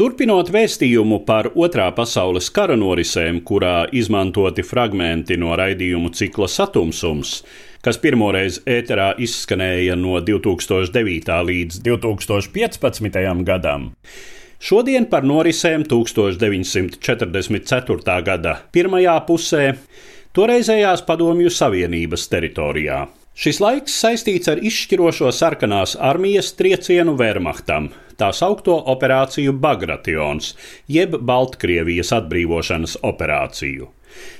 Turpinot vēstījumu par Otrā pasaules kara norisēm, kurā izmantoti fragmenti no raidījumu cikla Satumsums, kas pirmoreiz ēterā izskanēja no 2009. līdz 2015. gadam. Šodien par norisēm 1944. gada pirmajā pusē, toreizējās Padomju Savienības teritorijā. Šis laiks saistīts ar izšķirošo sarkanās armijas triecienu Wehrmachtam, tā saucamo operāciju Bagration, jeb Baltkrievijas atbrīvošanas operāciju.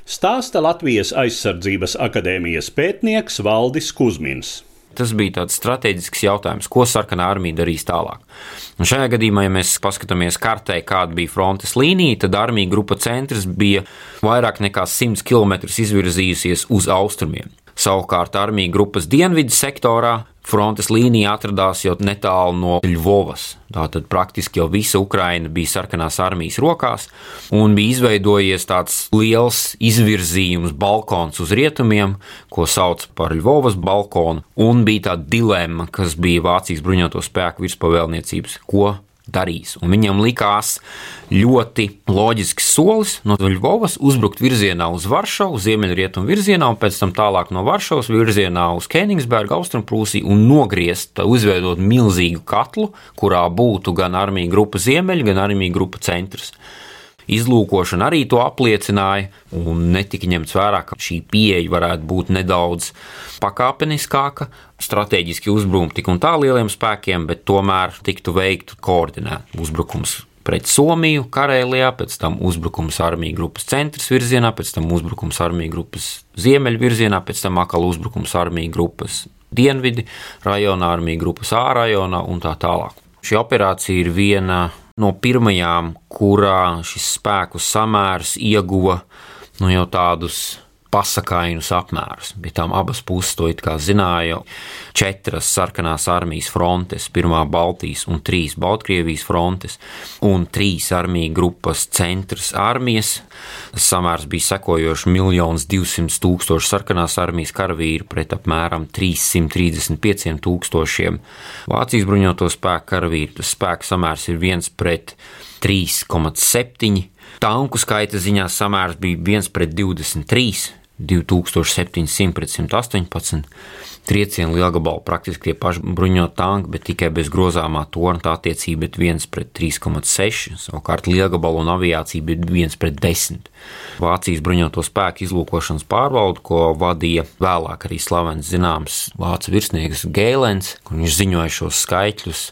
Stāsta Latvijas aizsardzības akadēmijas pētnieks Valdis Kusmins. Tas bija tāds strateģisks jautājums, ko sarkanā armija darīs tālāk. Un šajā gadījumā, ja mēs paskatāmies kartē, kāda bija frontes līnija, tad armija grupa centrs bija vairāk nekā 100 km izvirzījusies uz austrumiem. Savukārt armija grupas dienvidu sektorā frontes līnija atradās jau netālu no Ļuvovas. Tātad praktiski jau visa Ukraina bija sarkanās armijas rokās, un bija izveidojies tāds liels izvirzījums, balkons uz rietumiem, ko sauc par Ļuvovas balkonu, un bija tāda dilemma, kas bija Vācijas bruņoto spēku virspavēlniecības, ko darīs. Un viņam likās ļoti loģisks solis no Ļuvovas uzbrukt virzienā uz Varšavu, ziemeļrietumu virzienā, un pēc tam tālāk no Varšavas virzienā uz Kenigsbergu, Austrumprūsiju un nogriezt, uzveidot milzīgu katlu, kurā būtu gan armija grupa ziemeļi, gan armija grupa centrs izlūkošana arī to apliecināja, un netika ņemts vērā, ka šī pieeja varētu būt nedaudz pakāpeniskāka, strateģiski uzbrukumi tik un tā lieliem spēkiem, bet tomēr tiktu veiktu koordinēt uzbrukums pret Somiju, Karēlijā, pēc tam uzbrukums armijas grupas centra virzienā, pēc tam uzbrukums armijas grupas ziemeļu virzienā, pēc tam atkal uzbrukums armijas grupas dienvidi rajonā, armijas grupas ārrajonā un tā tālāk. Šī operācija ir viena no pirmajām, kurā šis spēku samērs ieguva nu, jau tādus pasakainus apmērus. Bija tām abas puses to zināja. Četras sarkanās armijas frontes, pirmā Baltijas un trīs Baltkrievijas frontes, un trīs armiju grupas centrs armijas. Samērs bija sekojošs 1 200 tūkstoši sarkanās armijas karavīru pret apmēram 335 tūkstošiem Vācijas bruņoto spēku karavīru. Tas spēku samērs ir viens pret 3,7. Tanku skaita ziņā samērs bija 1 pret 23, 2700 pret 118. Triecienu lielgabalu praktiski tie paši bruņot tanki, bet tikai bez grozāmā torņa tā attiecība ir 1 pret 3,6. Savukārt lielgabalu un aviācija bija 1 pret 10. Vācijas bruņoto spēku izlūkošanas pārbaudu, ko vadīja vēlāk arī slavens zināms vācu virsnieks Gēlens, kur viņš ziņoja šos skaitļus.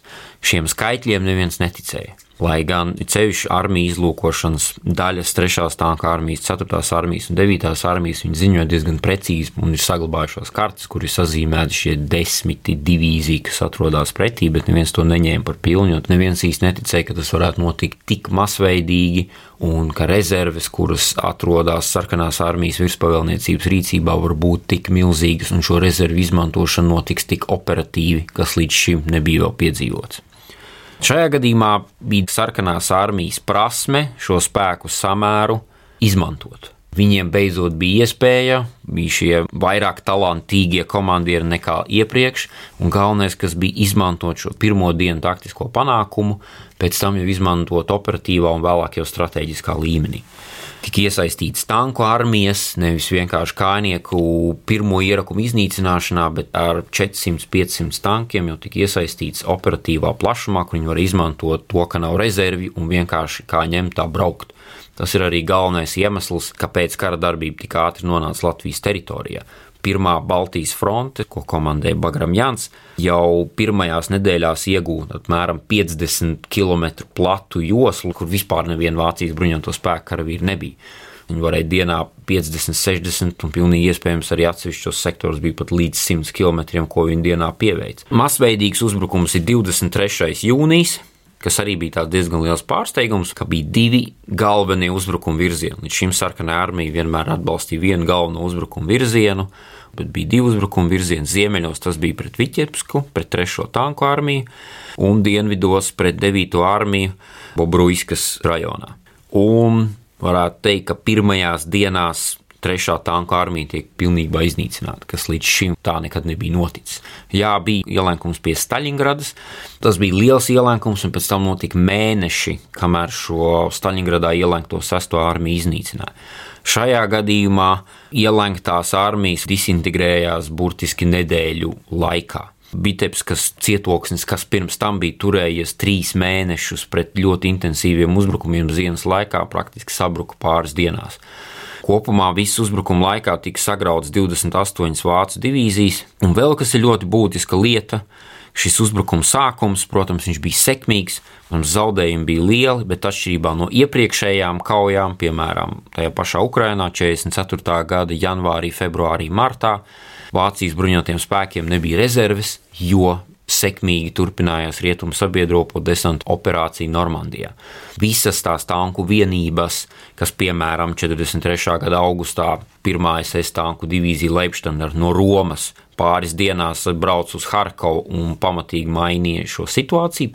Šiem skaitļiem neviens neticēja. Lai gan ceļš armijas izlūkošanas daļas, 3. tānkā armijas, 4. armijas un 9. armijas, viņi ziņoja diezgan precīzi un ir saglabājušās kartes, kur ir sazīmēti šie desmiti divīziji, kas atrodas pretī, bet neviens to neņēma par pilnu, jo neviens īsti neticēja, ka tas varētu notikt tik masveidīgi un ka rezerves, kuras atrodas sarkanās armijas virspavēlniecības rīcībā, var būt tik milzīgas un šo rezervu izmantošana notiks tik operatīvi, kas līdz šim nebija vēl piedzīvots. Šajā gadījumā bija sarkanās armijas prasme šo spēku samēru izmantot. Viņiem beidzot bija iespēja, bija šie vairāk talantīgie komandieri nekā iepriekš, un galvenais, kas bija izmantot šo pirmo dienu taktisko panākumu, pēc tam jau izmantot operatīvā un vēlāk jau strateģiskā līmenī tika iesaistīts tanku armijas, nevis vienkārši kājnieku pirmo ierakumu iznīcināšanā, bet ar 400-500 tankiem jau tika iesaistīts operatīvā plašumā, kur viņi var izmantot to, ka nav rezervi un vienkārši kā ņemt tā braukt. Tas ir arī galvenais iemesls, kāpēc kara darbība tik ātri nonāca Latvijas teritorijā. Pirmā Baltijas fronte, ko komandēja Bagram Jans, jau pirmajās nedēļās iegūta apmēram 50 km platu joslu, kur vispār neviena Vācijas bruņoto spēku karavīra nebija. Viņi varēja dienā 50, 60 un pilnīgi iespējams arī atsevišķos sektoros bija pat līdz 100 km, ko viņi dienā pieveica. Masveidīgs uzbrukums ir 23. jūnijas, kas arī bija diezgan liels pārsteigums, ka bija divi galvenie uzbrukuma virzieni. Līdz šim sarkanā armija vienmēr atbalstīja vienu galveno uzbrukuma virzienu, bet bija divi uzbrukuma virzieni. Ziemeļos tas bija pret Viķepsku, pret 3. tanku armiju, un dienvidos pret 9. armiju Bobruiskas rajonā. Un varētu teikt, ka pirmajās dienās trešā tanku armija tiek pilnībā iznīcināta, kas līdz šim tā nekad nebija noticis. Jā, bija ielēkums pie Staļingradas, tas bija liels ielēkums, un pēc tam notika mēneši, kamēr šo Staļingradā ielēkto sesto armiju iznīcināja. Šajā gadījumā ielēktās armijas disintegrējās burtiski nedēļu laikā. Bitepskas cietoksnis, kas pirms tam bija turējies trīs mēnešus pret ļoti intensīviem uzbrukumiem ziemas laikā, praktiski sabruka pāris dienās. Kopumā visu uzbrukumu laikā tika sagrauts 28 vācu divīzijas, un vēl kas ir ļoti būtiska lieta. Šis uzbrukuma sākums, protams, bija sekmīgs, mums zaudējumi bija lieli, bet atšķirībā no iepriekšējām kaujām, piemēram, tajā pašā Ukrainā 44. gada janvārī, februārī, martā, Vācijas bruņotajiem spēkiem nebija rezerves, jo sekmīgi turpinājās rietumu sabiedroto desantu operācija Normandijā. Visas tās tanku vienības, kas piemēram 43. gada augustā 1. SS tanku divīzija Leipzigā no Romas pāris dienās brauc uz Harkovu un pamatīgi mainīja šo situāciju.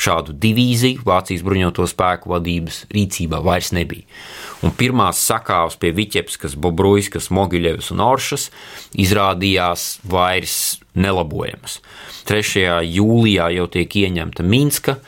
Šādu divīziju Vācijas bruņoto spēku vadības rīcībā vairs nebija. Un pirmās sakāves pie Viķepskas, Bobruiskas, Mogiļevas un Oršas izrādījās vairs nelabojamas. 3. jūlijā jau tiek ieņemta Minska,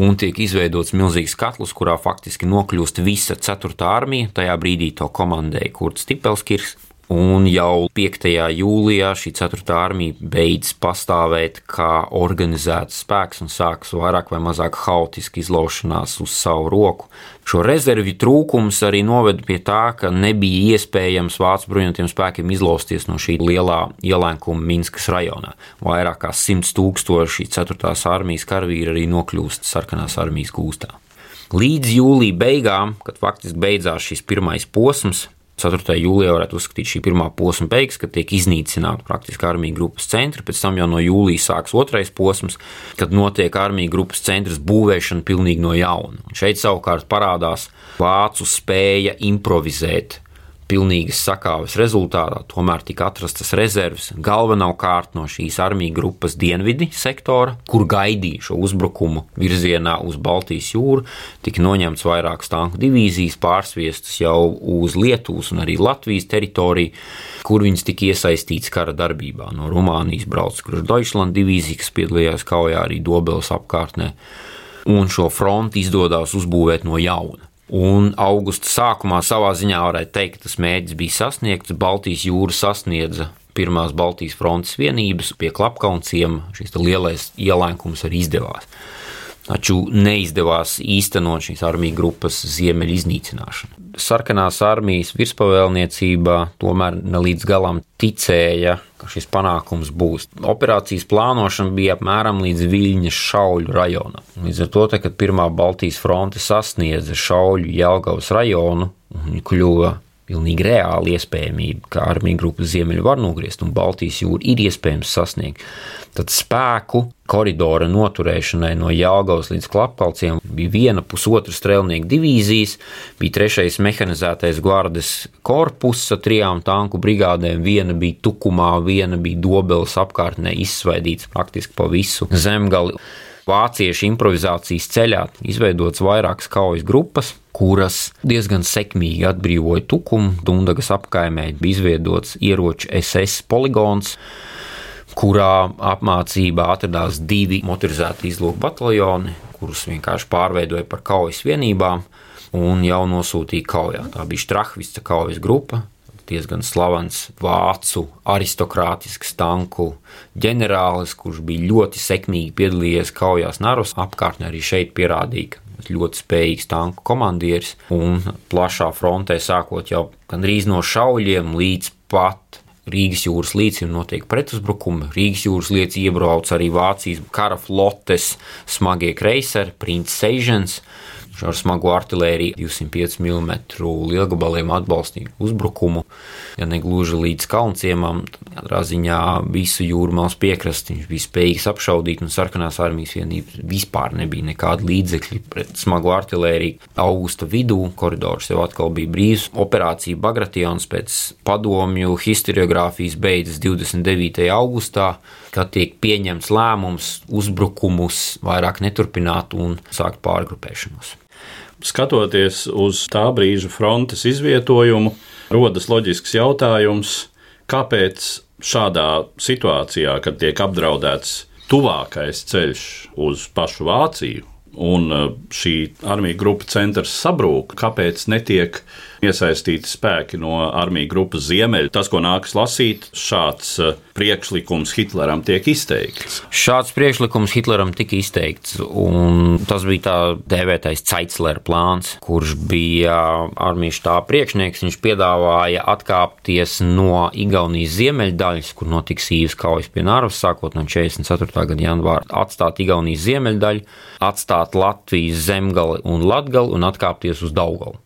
un tiek izveidots milzīgs katls, kurā faktiski nokļūst visa 4. armija. Tajā brīdī to komandēja Kurts Tipelskirs, Un jau 5. jūlijā šī 4. armija beidz pastāvēt kā organizēts spēks un sākas vairāk vai mazāk haotiski izlaušanās uz savu roku. Šo rezervju trūkums arī noveda pie tā, ka nebija iespējams vācu bruņotajiem spēkiem izlausties no šī lielā ielēkuma Minskas rajonā. Vairāk kā 100 tūkstoši 4. armijas karavīri arī nokļūst sarkanās armijas gūstā. Līdz jūlija beigām, kad faktiski beidzās šis pirmais posms, 4. jūlijā varētu uzskatīt šī pirmā posma beigas, kad tiek iznīcināta praktiski armija grupas centri. Pēc tam jau no jūlijas sāks otrais posms, kad notiek armija grupas centra būvēšana pilnīgi no jauna. Un šeit savukārt parādās vācu spēja improvizēt pilnīgas sakāves rezultātā tomēr tika atrastas rezerves galvenokārt no šīs armiju grupas dienvidi sektora, kur gaidīja šo uzbrukumu virzienā uz Baltijas jūru, tika noņemts vairākas tanku divīzijas, pārsviestas jau uz Lietuvas un arī Latvijas teritoriju, kur viņas tika iesaistītas kara darbībā. No Rumānijas brauca Krušdoišlanda divīzija, kas piedalījās kaujā arī Dobeles apkārtnē, un šo fronti izdodas uzbūvēt no jauna. Un augusta sākumā savā ziņā varētu teikt, ka tas mērķis bija sasniegts. Baltijas jūra sasniedza pirmās Baltijas frontes vienības pie klapkaunciem. Šis lielais ielēkums arī izdevās. Taču neizdevās īstenot šīs armiju grupas ziemeļu iznīcināšanu. Sarkanās armijas virspavēlniecība tomēr ne līdz galam ticēja, ka šis panākums būs. Operācijas plānošana bija apmēram līdz Viļņas šauļu rajonam. Līdz ar to, te, kad pirmā Baltijas fronte sasniedza šauļu Jelgavas rajonu un kļuva pilnīgi reāli iespējamība, ka armija grupa ziemeļi var nogriezt un Baltijas jūru ir iespējams sasniegt. Tad spēku koridora noturēšanai no Jālgavas līdz Klapkalciem bija viena pusotra strēlnieku divīzijas, bija trešais mehanizētais gvardes korpus ar trijām tanku brigādēm, viena bija tukumā, viena bija dobeles apkārtnē izsvaidīts praktiski pa visu zemgali vāciešu improvizācijas ceļā izveidotas vairākas kaujas grupas, kuras diezgan sekmīgi atbrīvoja tukumu. Dundagas apkaimē bija izveidots ieroču SS poligons, kurā apmācībā atradās divi motorizēti izlūku bataljoni, kurus vienkārši pārveidoja par kaujas vienībām un jau nosūtīja kaujā. Tā bija Strahvista kaujas grupa, diezgan slavens vācu aristokrātisks tanku ģenerālis, kurš bija ļoti sekmīgi piedalījies kaujās Naros. Apkārtnē, arī šeit pierādīja, ka ļoti spējīgs tanku komandieris. Un plašā frontē sākot jau gandrīz no šauļiem līdz pat Rīgas jūras līcim notiek pretuzbrukumi. Rīgas jūras līcī iebrauc arī Vācijas kara flotes smagie kreiseri, Prince Sežens ar smagu artēriju 205 mm lielgabaliem atbalstīja uzbrukumu. Ja ne gluži līdz kalnciemam, tad katrā ziņā visu jūrmālas piekrasti viņš bija spējīgs apšaudīt, un sarkanās armijas vienības vispār nebija nekāda līdzekļa pret smagu artēriju. Augusta vidū koridors jau atkal bija brīvs. Operācija Bagration pēc padomju historiografijas beidzas 29. augustā, kad tiek pieņemts lēmums uzbrukumus vairāk neturpināt un sākt pārgrupēšanos skatoties uz tā brīža frontes izvietojumu, rodas loģisks jautājums, kāpēc šādā situācijā, kad tiek apdraudēts tuvākais ceļš uz pašu Vāciju, un uh, šī armija grupa centrs sabrūk, kāpēc netiek iesaistīti spēki no armijas grupas ziemeļa. Tas, ko nākas lasīt, šāds uh, priekšlikums Hitleram tiek izteikts. Šāds priekšlikums Hitleram tika izteikts, un tas bija tā dēvētais Caislera plāns, kurš bija armijas štāba priekšnieks. Viņš piedāvāja atkāpties no Igaunijas ziemeļdaļas, kur notiks īvas kaujas pie Nārvas, sākot no 44. gada janvāra, atstāt Igaunijas ziemeļdaļu, atstāt Latvijas zemgali un latgali un atkāpties uz Daugalu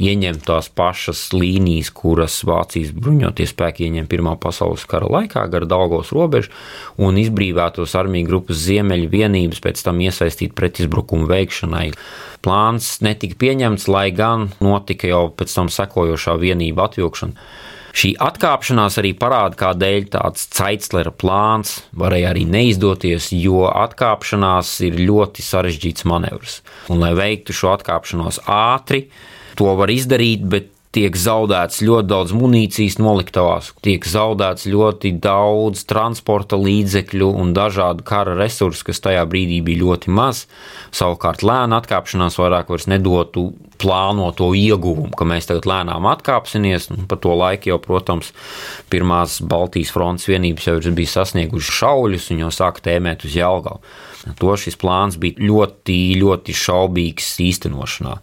ieņemt tās pašas līnijas, kuras Vācijas bruņotie spēki ieņem Pirmā pasaules kara laikā gar Daugos robežu un izbrīvētos armiju grupas ziemeļu vienības pēc tam iesaistīt pretizbrukumu veikšanai. Plāns netika pieņemts, lai gan notika jau pēc tam sekojošā vienība atvilkšana. Šī atkāpšanās arī parāda, kādēļ tāds Caislera plāns varēja arī neizdoties, jo atkāpšanās ir ļoti sarežģīts manevrs. Un, lai veiktu šo atkāpšanos ātri, to var izdarīt, bet tiek zaudēts ļoti daudz munīcijas noliktavās, tiek zaudēts ļoti daudz transporta līdzekļu un dažādu kara resursu, kas tajā brīdī bija ļoti maz. Savukārt lēna atkāpšanās vairāk nedotu plānoto ieguvumu, ka mēs tagad lēnām atkāpsimies. Pa to laiku jau, protams, pirmās Baltijas frontes vienības jau bija sasniegušas šauļus un jau sāka tēmēt uz Jelgavu. To šis plāns bija ļoti, ļoti šaubīgs īstenošanā.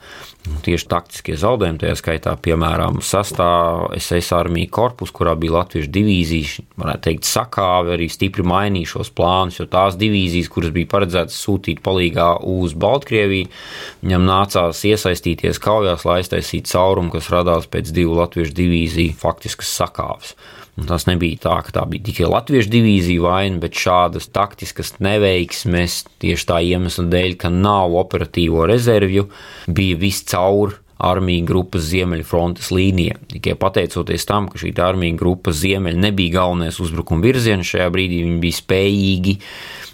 Tieši taktiskie zaudējumi, tajā skaitā, piemēram, sastāvā SS armija korpus, kurā bija latviešu divīzijas, varētu teikt, sakāvi arī stipri mainīja šos plānus, jo tās divīzijas, kuras bija paredzētas sūtīt palīgā uz Baltkrieviju, viņam nācās iesaistīties kaujās, lai aiztaisītu caurumu, kas radās pēc divu latviešu divīziju faktiskas sakāves. Un tas nebija tā, ka tā bija tikai latviešu divīzija vaina, bet šādas taktiskas neveiksmes tieši tā iemesla dēļ, ka nav operatīvo rezervju, bija viscaur armija grupas ziemeļfrontes līnija. Tikai pateicoties tam, ka šī armija grupas ziemeļa nebija galvenais uzbrukuma virziens, šajā brīdī viņi bija spējīgi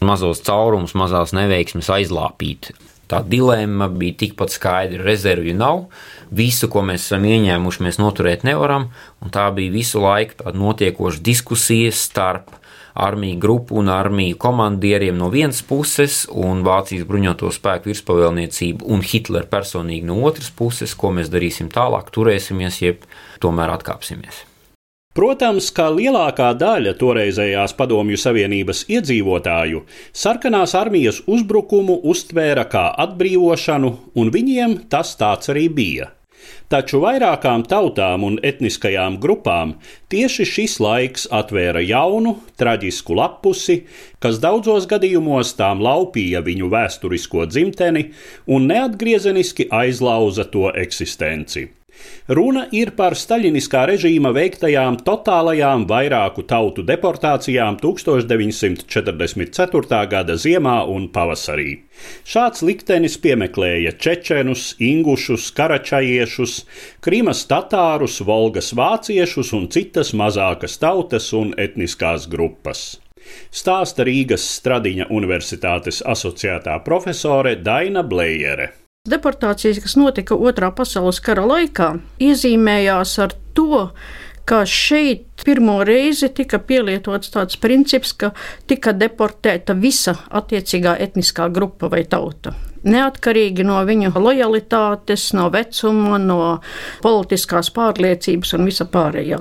mazos caurumus, mazās neveiksmes aizlāpīt. Tā dilemma bija tikpat skaidra. Rezervju nav, visu, ko mēs esam ieņēmuši, mēs noturēt nevaram. Tā bija visu laiku tāda notiekoša diskusija starp armiju grupu un armiju komandieriem no vienas puses, un Vācijas bruņoto spēku virspavēlniecību un Hitlera personīgi no otras puses, ko mēs darīsim tālāk, turēsimies, jeb tomēr atkāpsimies. Protams, kā lielākā daļa toreizējās Padomju Savienības iedzīvotāju sarkanās armijas uzbrukumu uztvēra kā atbrīvošanu, un viņiem tas tāds arī bija. Taču vairākām tautām un etniskajām grupām tieši šis laiks atvēra jaunu, traģisku lapusi, kas daudzos gadījumos tām laupīja viņu vēsturisko dzimteni un neatgriezeniski aizlauza to eksistenci. Runa ir par staļiniskā režīma veiktajām totālajām vairāku tautu deportācijām 1944. gada ziemā un pavasarī. Šāds liktenis piemeklēja čečenus, ingušus, karačajiešus, krimas tatārus, volgas vāciešus un citas mazākas tautas un etniskās grupas. Stāsta Rīgas Stradiņa Universitātes asociētā profesore Daina Blējere. Deportācijas, kas notika Otrā pasaules kara laikā, iezīmējās ar to, ka šeit pirmo reizi tika pielietots tāds princips, ka tika deportēta visa attiecīgā etniskā grupa vai tauta neatkarīgi no viņu lojalitātes, no vecuma, no politiskās pārliecības un visa pārējā.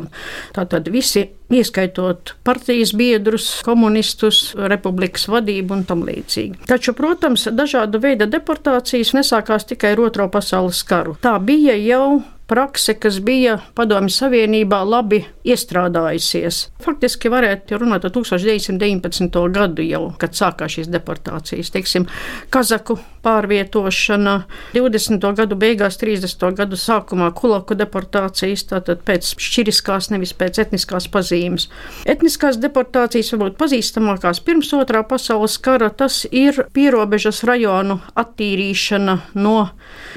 Tātad visi, ieskaitot partijas biedrus, komunistus, republikas vadību un tam līdzīgi. Taču, protams, dažāda veida deportācijas nesākās tikai ar Otro pasaules karu. Tā bija jau prakse, kas bija Padomju Savienībā labi iestrādājusies. Faktiski varētu runāt par 1919. gadu jau, kad sākās šīs deportācijas. Teiksim, Kazaku pārvietošana, 20. gadu beigās, 30. gadu sākumā kulaku deportācijas, tātad pēc šķiriskās, nevis pēc etniskās pazīmes. Etniskās deportācijas varbūt pazīstamākās pirms otrā pasaules kara, tas ir pierobežas rajonu attīrīšana no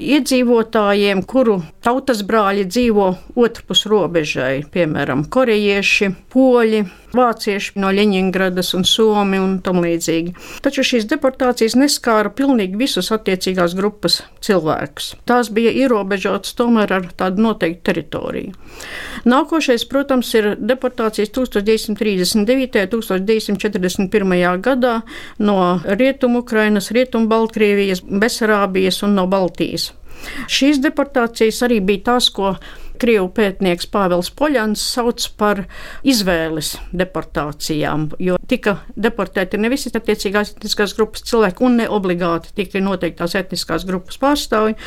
iedzīvotājiem, kuru tautas brāļi dzīvo otrpus robežai, piemēram, korejieši, poļi, vācieši no Ļeņingradas un Somi un tam līdzīgi. Taču šīs deportācijas neskāra pilnīgi visus attiecīgās grupas cilvēkus. Tās bija ierobežotas tomēr ar tādu noteiktu teritoriju. Nākošais, protams, ir deportācijas 1939. un 1941. gadā no Rietumu Ukrainas, Rietumu Baltkrievijas, Besarābijas un no Baltijas. Šīs deportācijas arī bija tās, ko Krievu pētnieks Pāvils Poļans sauc par izvēles deportācijām, jo tika deportēti ne visi attiecīgās etniskās grupas cilvēki un ne obligāti tikai noteiktās etniskās grupas pārstāvji,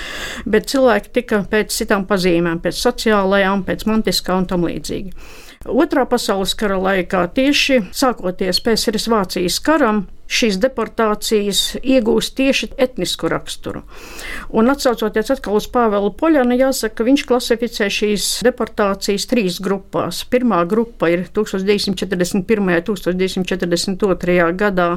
bet cilvēki tika pēc citām pazīmēm, pēc sociālajām, pēc mantiskā un tam līdzīgi. Otrā pasaules kara laikā tieši sākoties PSRS Vācijas karam, šīs deportācijas iegūst tieši etnisku raksturu. Un atsaucoties atkal uz Pāvelu Poļanu, jāsaka, ka viņš klasificē šīs deportācijas trīs grupās. Pirmā grupa ir 1941. un 1942. gadā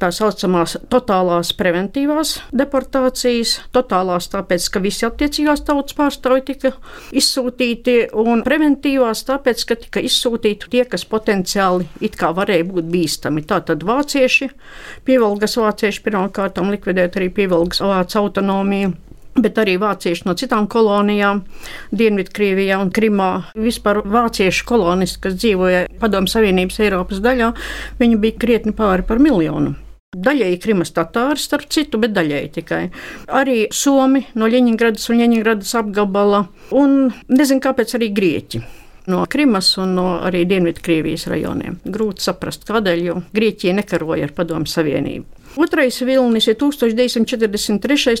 tā saucamās totālās preventīvās deportācijas. Totālās tāpēc, ka visi attiecīgās tautas pārstāvji tika izsūtīti, un preventīvās tāpēc, ka tika izsūtīti tie, kas potenciāli it kā varēja būt bīstami. Tātad vācieši, Pievilgas vācieši pirmkārt likvidēt arī pievilgas vācu autonomiju bet arī vācieši no citām kolonijām, Dienvidkrievijā un Krimā. Vispār vāciešu kolonisti, kas dzīvoja Padomu Savienības Eiropas daļā, viņi bija krietni pāri par miljonu. Daļēji krimas tatāri, starp citu, bet daļēji tikai. Arī Somi no Ļeņingradas un Ļeņingradas apgabala, un nezinu, kāpēc arī Grieķi no Krimas un no arī Dienvidkrievijas rajoniem. Grūti saprast, kādēļ, jo Grieķija nekaroja ar Padomu Savienību. Otrais vilnis ir 1943.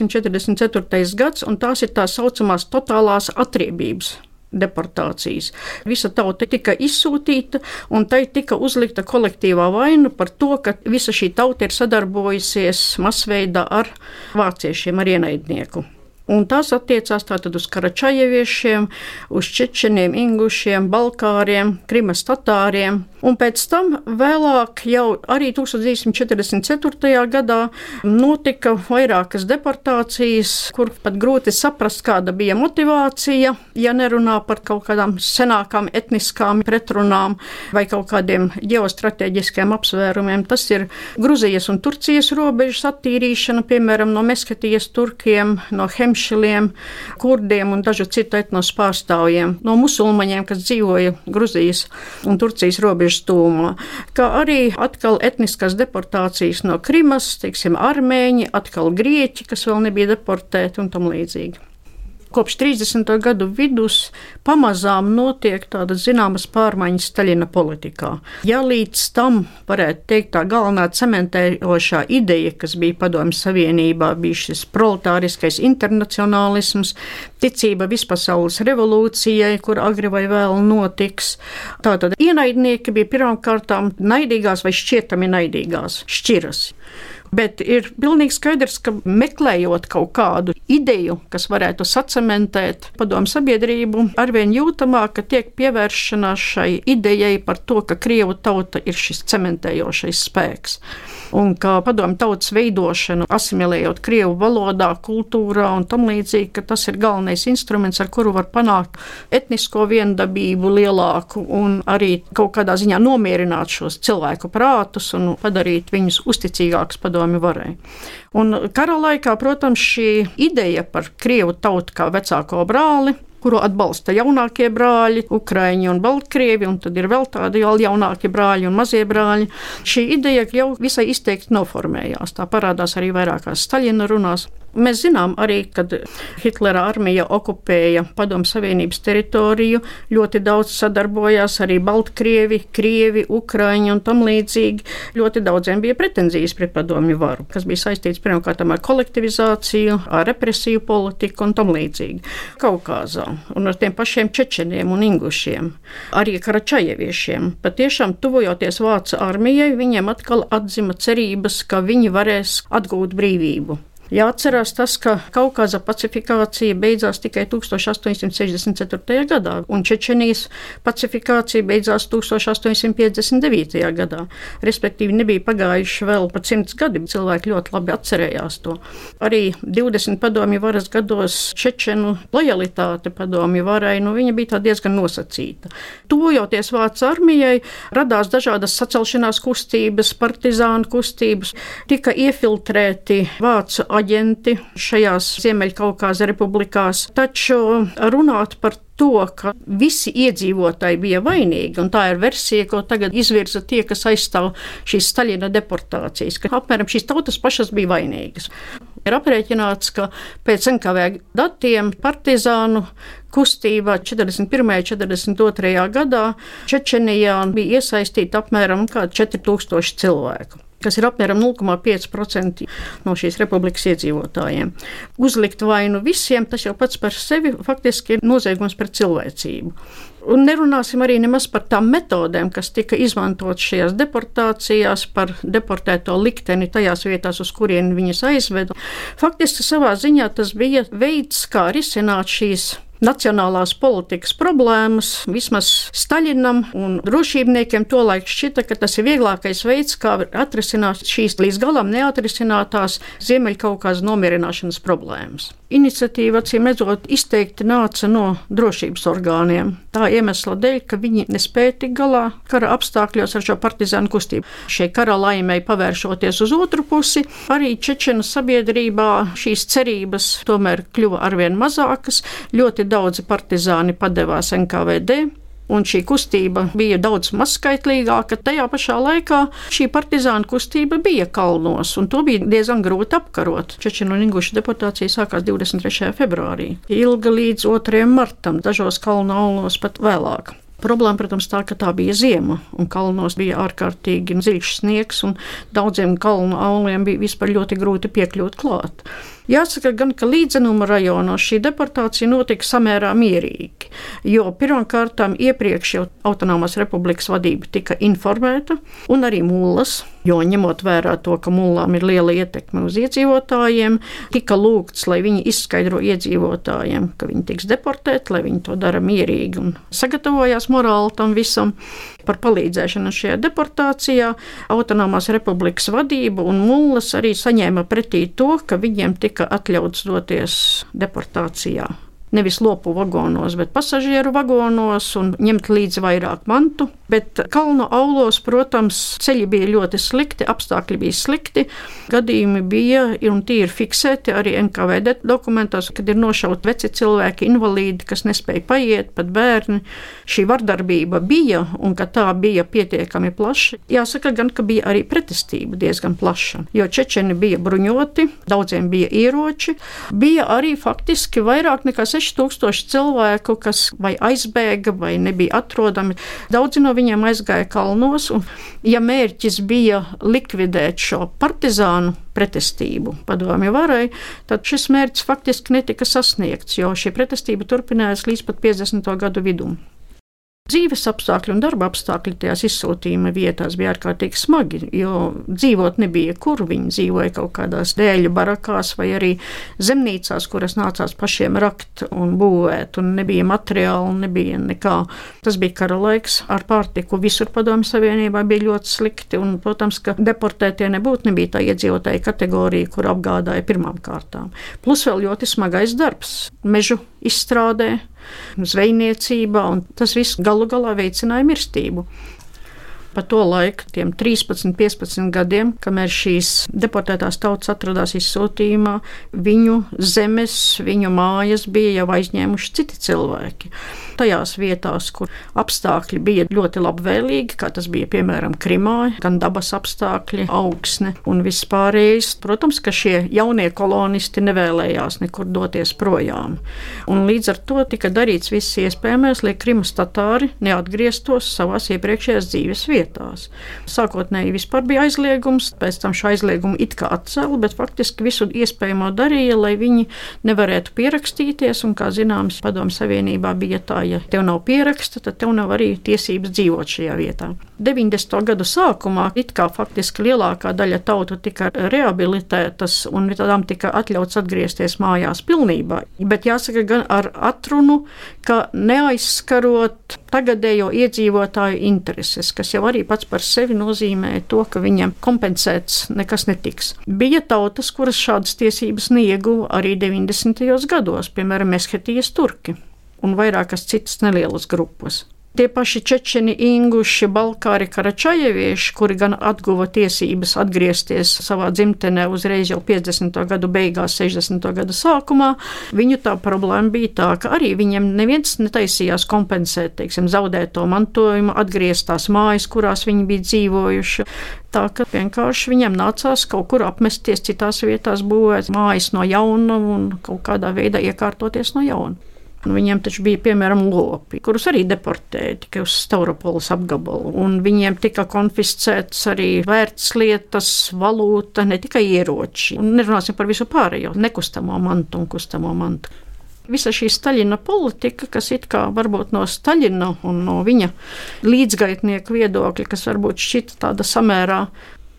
un 1944. gads, un tās ir tā saucamās totālās atriebības deportācijas. Visa tauta tika izsūtīta, un tai tika uzlikta kolektīvā vaina par to, ka visa šī tauta ir sadarbojusies masveidā ar vāciešiem, ar ienaidnieku. Un tas attiecās tātad uz karačajeviešiem, uz čečeniem, ingušiem, balkāriem, krimas tatāriem. Un pēc tam vēlāk, jau arī 1944. gadā, notika vairākas deportācijas, kur pat grūti saprast, kāda bija motivācija, ja nerunā par kaut kādām senākām etniskām pretrunām vai kaut kādiem ģeostrateģiskiem apsvērumiem. Tas ir Gruzijas un Turcijas robežas attīrīšana, piemēram, no Meskatijas turkiem, no Hemšiem Hemšiliem, kurdiem un dažu citu etnos pārstāvjiem, no musulmaņiem, kas dzīvoja Gruzijas un Turcijas robežas tūmā, kā arī atkal etniskās deportācijas no Krimas, teiksim, armēņi, atkal grieķi, kas vēl nebija deportēti un tam līdzīgi. Kopš 30. gadu vidus pamazām notiek tādas zināmas pārmaiņas Staļina politikā. Ja līdz tam varētu teikt tā galvenā cementējošā ideja, kas bija Padomju Savienībā, bija šis proletāriskais internacionālisms, ticība vispasaules revolūcijai, kur agri vai vēl notiks. Tātad ienaidnieki bija pirmkārtām naidīgās vai šķietami naidīgās šķiras. Bet ir pilnīgi skaidrs, ka meklējot kaut kādu ideju, kas varētu sacementēt padomu sabiedrību, arvien jūtamāk, ka tiek pievēršanās šai idejai par to, ka Krievu tauta ir šis cementējošais spēks. Un kā padomu tautas veidošanu, asimilējot krievu valodā, kultūrā un tam līdzīgi, ka tas ir galvenais instruments, ar kuru var panākt etnisko viendabību lielāku un arī kaut kādā ziņā nomierināt šos cilvēku prātus un padarīt viņus uzticīgākus padomi varai. Un kara laikā, protams, šī ideja par krievu tautu kā vecāko brāli kuru atbalsta jaunākie brāļi, Ukraiņi un Baltkrievi, un tad ir vēl tādi vēl jaunākie brāļi un mazie brāļi. Šī ideja jau visai izteikti noformējās. Tā parādās arī vairākās Staļina runās. Mēs zinām arī, kad Hitlera armija okupēja Padomu Savienības teritoriju, ļoti daudz sadarbojās arī Baltkrievi, Krievi, Ukraiņi un tam līdzīgi. Ļoti daudziem bija pretenzijas pret padomju varu, kas bija saistīts pirmkārt ar kolektivizāciju, ar represiju politiku un tam līdzīgi. Kaukāzā un ar tiem pašiem čečeniem un ingušiem, arī karačajeviešiem. Patiešām tuvojoties Vācu armijai, viņiem atkal atzima cerības, ka viņi varēs atgūt brīvību. Jāatcerās tas, ka Kaukāza pacifikācija beidzās tikai 1864. gadā, un Čečenijas pacifikācija beidzās 1859. gadā. Respektīvi, nebija pagājuši vēl pat simts gadi. Cilvēki ļoti labi atcerējās to. Arī 20 padomju varas gados Čečenu lojalitāte padomju varai nu, bija diezgan nosacīta. Tuvojoties Vācu armijai, radās dažādas sacelšanās kustības, partizānu kustības, tika iefiltrēti Vācu aģenti šajās Ziemeļkaukāza republikās, taču runāt par to, ka visi iedzīvotāji bija vainīgi, un tā ir versija, ko tagad izvirza tie, kas aizstāv šīs Staļina deportācijas, ka apmēram šīs tautas pašas bija vainīgas. Ir aprēķināts, ka pēc NKV datiem partizānu kustībā 41. un 42. gadā Čečenijā bija iesaistīti apmēram 4000 cilvēku kas ir apmēram 0,5% no šīs republikas iedzīvotājiem. Uzlikt vainu visiem, tas jau pats par sevi faktiski ir noziegums pret cilvēcību. Un nerunāsim arī nemaz par tām metodēm, kas tika izmantotas šajās deportācijās, par deportēto likteni tajās vietās, uz kurien viņas aizveda. Faktiski savā ziņā tas bija veids, kā risināt šīs nacionālās politikas problēmas. Vismaz Staļinam un drošībniekiem tolaik šķita, ka tas ir vieglākais veids, kā atrisināt šīs līdz galam neatrisinātās Ziemeļkaukās nomierināšanas problēmas. Iniciatīva, acīm redzot, izteikti nāca no drošības orgāniem. Tā iemesla dēļ, ka viņi nespēja tikt galā kara apstākļos ar šo partizānu kustību. Šie kara laimēji pavēršoties uz otru pusi, arī Čečenu sabiedrībā šīs cerības tomēr kļuva arvien mazākas. Ļoti daudzi partizāni padevās NKVD, un šī kustība bija daudz mazskaitlīgāka. Tajā pašā laikā šī partizāna kustība bija kalnos, un to bija diezgan grūti apkarot. Čečenu un Ingušu deportācija sākās 23. februārī, ilga līdz 2. martam, dažos kalnu aulos pat vēlāk. Problēma, protams, tā, ka tā bija ziema, un kalnos bija ārkārtīgi dziļš sniegs, un daudziem kalnu auliem bija vispār ļoti grūti piekļūt klāt. Jāsaka gan, ka līdzenuma rajonos šī deportācija notika samērā mierīgi, jo pirmkārt iepriekš jau autonomās republikas vadība tika informēta, un arī mullas, jo ņemot vērā to, ka mullām ir liela ietekme uz iedzīvotājiem, tika lūgts, lai viņi izskaidro iedzīvotājiem, ka viņi tiks deportēti, lai viņi to dara mierīgi un sagatavojās morāli tam visam. Par palīdzēšanu šajā deportācijā. Autonomās republikas vadība un mullas arī saņēma pretī to, ka viņiem tika atļauts doties deportācijā nevis lopu vagonos, bet pasažieru vagonos un ņemt līdzi vairāk mantu. Bet kalnu aulos, protams, ceļi bija ļoti slikti, apstākļi bija slikti. Gadījumi bija un tie ir fiksēti arī NKVD dokumentos, kad ir nošauti veci cilvēki, invalīdi, kas nespēja paiet, pat bērni. Šī vardarbība bija un ka tā bija pietiekami plaša. Jāsaka gan, ka bija arī pretestība diezgan plaša, jo čečeni bija bruņoti, daudziem bija ieroči, bija arī faktiski vairāk nekā 6 6000 cilvēku, kas vai aizbēga, vai nebija atrodami. Daudzi no viņiem aizgāja kalnos, un, ja mērķis bija likvidēt šo partizānu pretestību padomju varai, tad šis mērķis faktiski netika sasniegts, jo šī pretestība turpinājās līdz pat 50. gadu vidum. Dzīves apstākļi un darba apstākļi tajās izsūtījuma vietās bija ārkārtīgi smagi, jo dzīvot nebija kur. Viņi dzīvoja kaut kādās dēļu barakās vai arī zemnīcās, kuras nācās pašiem rakt un būvēt, un nebija materiāli, nebija nekā. Tas bija kara laiks ar pārtiku. Visur padomju savienībā bija ļoti slikti, un, protams, ka deportētie nebūtu nebija tā iedzīvotāja kategorija, kur apgādāja pirmām kārtām. Plus vēl ļoti smagais darbs mežu izstrādē zvejniecībā, un tas viss galu galā veicināja mirstību. Pa to laiku, tiem 13, 15 gadiem, kamēr šīs deportētās tautas atradās izsūtījumā, viņu zemes, viņu mājas bija jau aizņēmuši citi cilvēki. Tajās vietās, kur apstākļi bija ļoti labvēlīgi, kā tas bija piemēram Krimā, gan dabas apstākļi, augsne un viss pārējais, protams, ka šie jaunie kolonisti nevēlējās nekur doties projām. Un līdz ar to tika darīts viss iespējamais, lai Krimas tatāri neatgrieztos savās iepriekšējās dzīves vietās. Sākotnēji vispār bija aizliegums, pēc tam šo aizliegumu it kā atcēla, bet faktiski visu iespējamo darīja, lai viņi nevarētu pierakstīties. Un, kā zināms, Padomu Savienībā bija tā, ja tev nav pieraksta, tad tev nav arī tiesības dzīvot šajā vietā. 90. gadu sākumā it kā faktiski lielākā daļa tautu tika rehabilitētas un tādām tika atļauts atgriezties mājās pilnībā. Bet jāsaka gan ar atrunu, ka neaizskarot tagadējo iedzīvotāju intereses, kas jau arī pats par sevi nozīmē to, ka viņam kompensēts nekas netiks. Bija tautas, kuras šādas tiesības neieguva arī 90. gados, piemēram, Meshetijas turki un vairākas citas nelielas grupas. Tie paši čečeni, inguši, balkāri, karačajevieši, kuri gan atguva tiesības atgriezties savā dzimtenē uzreiz jau 50. gadu beigās, 60. gadu sākumā, viņu tā problēma bija tā, ka arī viņiem neviens netaisījās kompensēt, teiksim, zaudēto mantojumu, atgriezt tās mājas, kurās viņi bija dzīvojuši. Tā ka vienkārši viņiem nācās kaut kur apmesties citās vietās, būvēt mājas no jauna un kaut kādā veidā iekārtoties no jauna. Nu, viņiem taču bija piemēram lopi, kurus arī deportēja tikai uz Stavropolis apgabalu. Un viņiem tika konfiscētas arī vērtslietas, valūta, ne tikai ieroči. Un nerunāsim par visu pārējo nekustamo mantu un kustamo mantu. Visa šī Staļina politika, kas it kā varbūt no Staļina un no viņa līdzgaitnieku viedokļa, kas varbūt šķita tāda samērā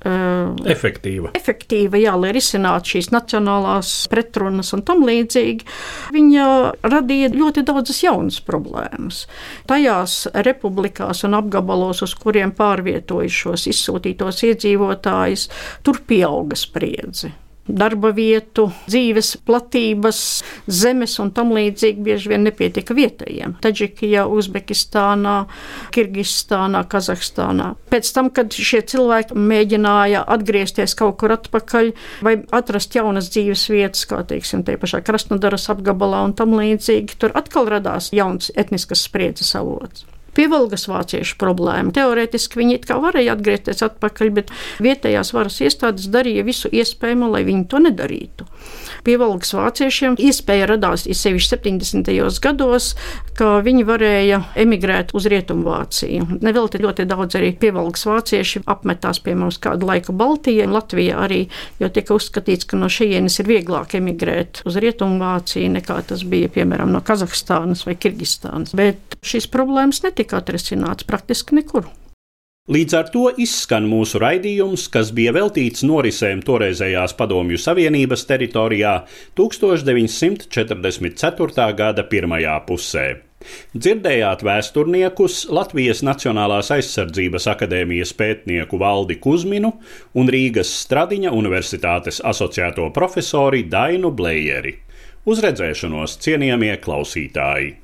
efektīva. efektīva, jā, lai risinātu šīs nacionālās pretrunas un tam līdzīgi, viņa radīja ļoti daudzas jaunas problēmas. Tajās republikās un apgabalos, uz kuriem pārvietoja šos izsūtītos iedzīvotājus, tur pieauga spriedzi darba vietu, dzīves platības, zemes un tam līdzīgi bieži vien nepietika vietējiem. Taģikijā, Uzbekistānā, Kirgistānā, Kazahstānā. Pēc tam, kad šie cilvēki mēģināja atgriezties kaut kur atpakaļ vai atrast jaunas dzīves vietas, kā teiksim, te pašā Krasnodaras apgabalā un tam līdzīgi, tur atkal radās jauns etniskas spriedzes avots pievalgas vāciešu problēma. Teorētiski viņi it kā varēja atgriezties atpakaļ, bet vietējās varas iestādes darīja visu iespējamo, lai viņi to nedarītu. Pievalgas vāciešiem iespēja radās sevišķi 70. gados, ka viņi varēja emigrēt uz Rietumvāciju. Nevelti ļoti daudz arī pievalgas vācieši apmetās pie mums kādu laiku Baltijā, Latvijā arī, jo tika uzskatīts, ka no šejienes ir vieglāk emigrēt uz Rietumvāciju nekā tas bija, piemēram, no Kazahstānas vai Kirgistānas. Bet šīs problēmas netika atrisināts praktiski nekur. Līdz ar to izskan mūsu raidījums, kas bija veltīts norisēm toreizējās Padomju Savienības teritorijā 1944. gada pirmajā pusē. Dzirdējāt vēsturniekus Latvijas Nacionālās aizsardzības akadēmijas pētnieku Valdi Kusminu un Rīgas Stradiņa Universitātes asociēto profesori Dainu Blējeri. Uz redzēšanos, cienījamie klausītāji!